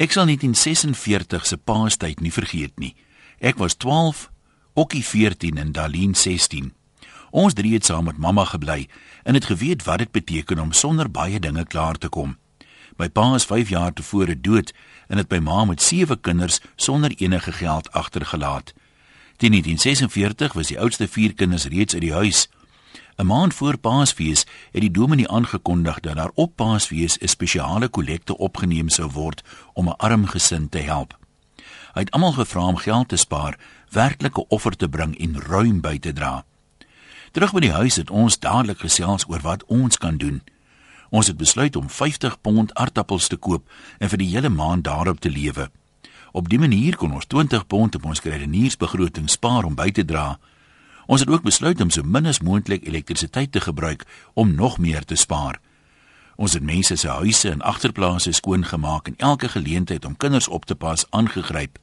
Ek sal 1946 se Paastyd nie vergeet nie. Ek was 12, Okkie 14 en Daleen 16. Ons drie het saam met mamma gebly en het geweet wat dit beteken om sonder baie dinge klaar te kom. My pa is 5 jaar tevore dood en het my ma met 7 kinders sonder enige geld agtergelaat. Teen 1946 was die oudste 4 kinders reeds uit die huis. 'n Maand voor Paasfees het die dominee aangekondig dat daar op Paasfees 'n spesiale kollekte opgeneem sou word om 'n arm gesin te help. Hy het almal gevra om geld te spaar, werklike offer te bring en ruim by te dra. Terug by die huis het ons dadelik gesels oor wat ons kan doen. Ons het besluit om 50 pond aardappels te koop en vir die hele maand daarop te lewe. Op dié manier kon ons 20 pond op ons kredietbegroting spaar om by te dra. Ons het ook besluit om so min as moontlik elektrisiteit te gebruik om nog meer te spaar. Ons het mense se huise en agterplase skoon gemaak en elke geleentheid om kinders op te pas aangegryp.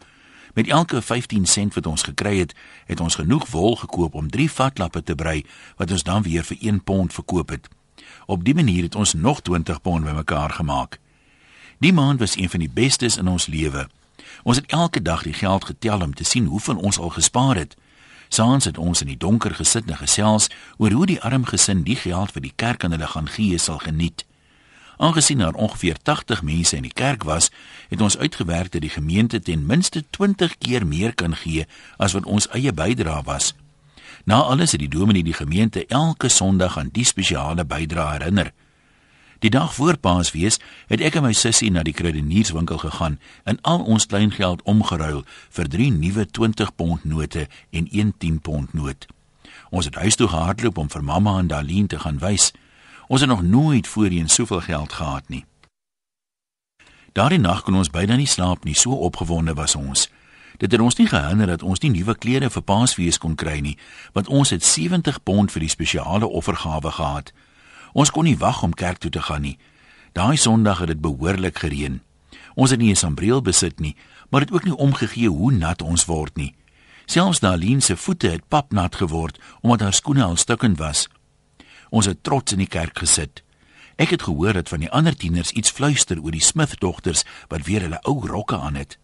Met elke 15 sent wat ons gekry het, het ons genoeg wol gekoop om 3 vatlappe te brei wat ons dan weer vir 1 pond verkoop het. Op dié manier het ons nog 20 pond bymekaar gemaak. Die maand was een van die bestes in ons lewe. Ons het elke dag die geld getel om te sien hoeveel ons al gespaar het. Saans het ons in die donker gesit en gesels oor hoe die arm gesin die geld vir die kerk aan hulle gaan gee sal geniet. Aangesien daar ongeveer 80 mense in die kerk was, het ons uitgewerk dat die gemeente ten minste 20 keer meer kan gee as wat ons eie bydrae was. Na alles het die dominee die gemeente elke Sondag aan die spesiale bydrae herinner. Die dag voor Paasfees het ek en my sussie na die kruidenierswinkel gegaan en al ons kleingeld omgeruil vir drie nuwe 20 pond note en een 10 pond noot. Ons het huis toe gehardloop om vir mamma en Daleen te gaan wys. Ons het nog nooit voorheen soveel geld gehad nie. Daardie nag kon ons byna nie slaap nie, so opgewonde was ons. Dit het ons nie gehinder dat ons nie nuwe klere vir Paasfees kon kry nie, want ons het 70 pond vir die spesiale offergawe gehad. Ons kon nie wag om kerk toe te gaan nie. Daai Sondag het dit behoorlik gereën. Ons het nie 'n sambreel besit nie, maar dit ook nie omgegee hoe nat ons word nie. Selfs Daleen se voete het papnat geword omdat haar skoene al stukkend was. Ons het trots in die kerk gesit. Ek het gehoor dat van die ander tieners iets fluister oor die Smith-dogters wat weer hulle ou rokke aan het.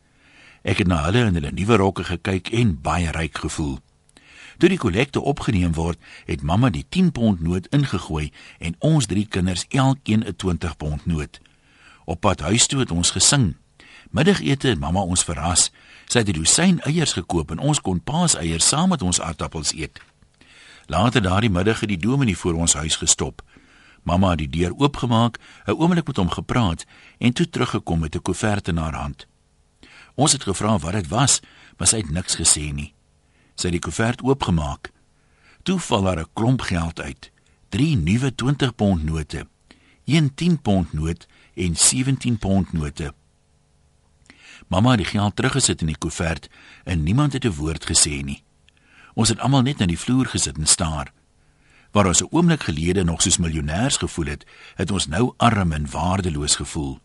Ek het na hulle in hulle nuwe rokke gekyk en baie ryk gevoel. Toe die kollekte opgeneem word, het mamma die 10 pond noot ingegooi en ons drie kinders elkeen 'n 20 pond noot. Op pad huis toe het ons gesing. Middagete het mamma ons verras. Sy het 'n dosyn eiers gekoop en ons kon paaseiers saam met ons aardappels eet. Later daardie middag het die dominee voor ons huis gestop. Mamma het die deur oopgemaak, 'n oomblik met hom gepraat en toe teruggekom met 'n koevert in haar hand. Ons het gevra wat dit was, maar sy het niks gesê nie. Sy het die koevert oopgemaak. Toe val daar 'n klomp geld uit. Drie nuwe 20 pond note, een 10 pond noot en 17 pond note. Mamma het die geld teruggesit in die koevert en niemand het 'n woord gesê nie. Ons het almal net na die vloer gesit en staar. Waar ons 'n oomblik gelede nog soos miljonêers gevoel het, het ons nou arm en waardeloos gevoel.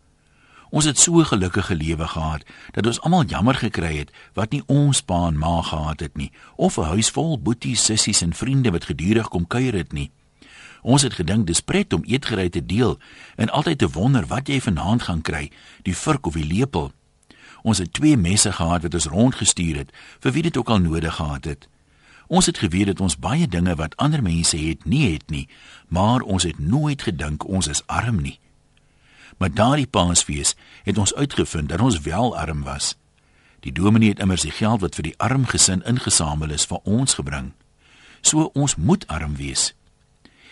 Ons het so 'n gelukkige lewe gehad dat ons almal jammer gekry het wat nie ons pa en ma gehad het nie of 'n huis vol boeties, sissies en vriende wat gedurig kom kuier het nie. Ons het gedink dis pret om eetgerei te deel en altyd te wonder wat jy vanaand gaan kry, die vurk of die lepel. Ons het twee messe gehad wat ons rondgestuur het vir wie dit ook al nodig gehad het. Ons het geweet dat ons baie dinge wat ander mense het nie het nie, maar ons het nooit gedink ons is arm nie. Maar daardie Paasfees het ons uitgevind dat ons wel arm was. Die dominee het immers die geld wat vir die arm gesin ingesamel is vir ons gebring. So ons moet arm wees.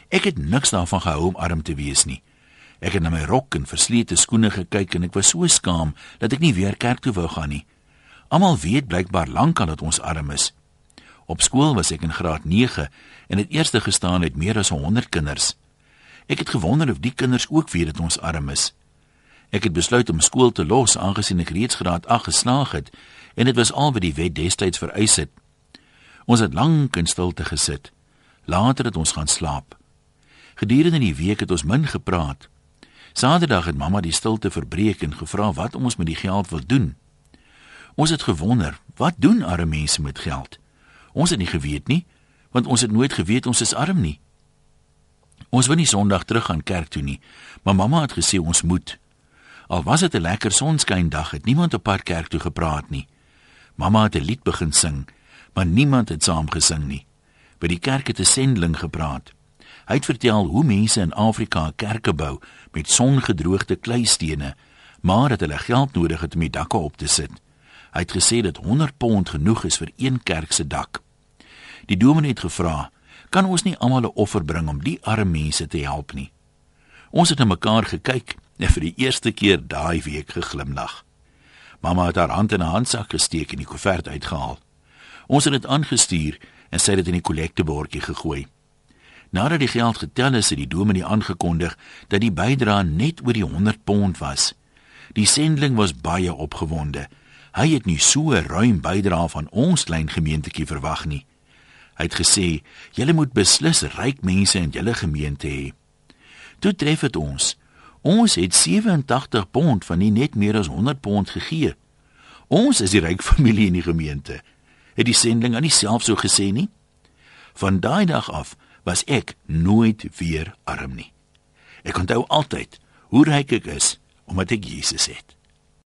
Ek het niks daarvan gehou om arm te wees nie. Ek het na my rok en verslete skoene gekyk en ek was so skaam dat ek nie weer kerk toe wou gaan nie. Almal weet blykbaar lankal dat ons arm is. Op skool was ek in graad 9 en het eerste gestaan het meer as 100 kinders. Ek het gewonder of die kinders ook weet dat ons arm is. Ek het besluit om skool te los aangesien ek reeds graad 8 geslaag het en dit was al wat die wet destyds vereis het. Ons het lank in stilte gesit. Later het ons gaan slaap. Gedurende die week het ons min gepraat. Saterdag het mamma die stilte verbreek en gevra wat ons met die geld wil doen. Ons het gewonder, wat doen arme mense met geld? Ons het nie geweet nie, want ons het nooit geweet ons is arm nie. Ons wil nie Sondag terug gaan kerk toe nie, maar mamma het gesê ons moet. Al was dit 'n lekker sonskyndag, het niemand op pad kerk toe gepraat nie. Mamma het 'n lied begin sing, maar niemand het saam gesing nie. By die kerk het 'n sendeling gepraat. Hy het vertel hoe mense in Afrika kerke bou met songedroogde kleistene, maar dat hulle geld nodig het om die dakke op te sit. Hy het gesê dat 100 pond genoeg is vir een kerk se dak. Die dominee het gevra, "Kan ons nie almal 'n offer bring om die arme mense te help nie?" Ons het na mekaar gekyk en vir die eerste keer daai week geglimlag. Mamma het haar hand in 'n handsak gesteek en die koevert uitgehaal. Ons het dit aangestuur en sy het dit in die kollektebordjie gegooi. Nadat die geld getel is, het die dominee aangekondig dat die bydrae net oor die 100 pond was. Die sendeling was baie opgewonde. Hy het nie so 'n ruim bydrae van ons klein gemeentetjie verwag nie. Hy het gesê: "Julle moet beslis ryk mense in julle gemeente hê." Toe tref dit ons. Ons het 87 pond van nie net meer as 100 pond gegee. Ons is die ryk familie in die gemeente. Het die sending aan homself so gesê nie? Van daai dag af was ek nooit weer arm nie. Ek onthou altyd hoe ryk ek is omdat ek Jesus het.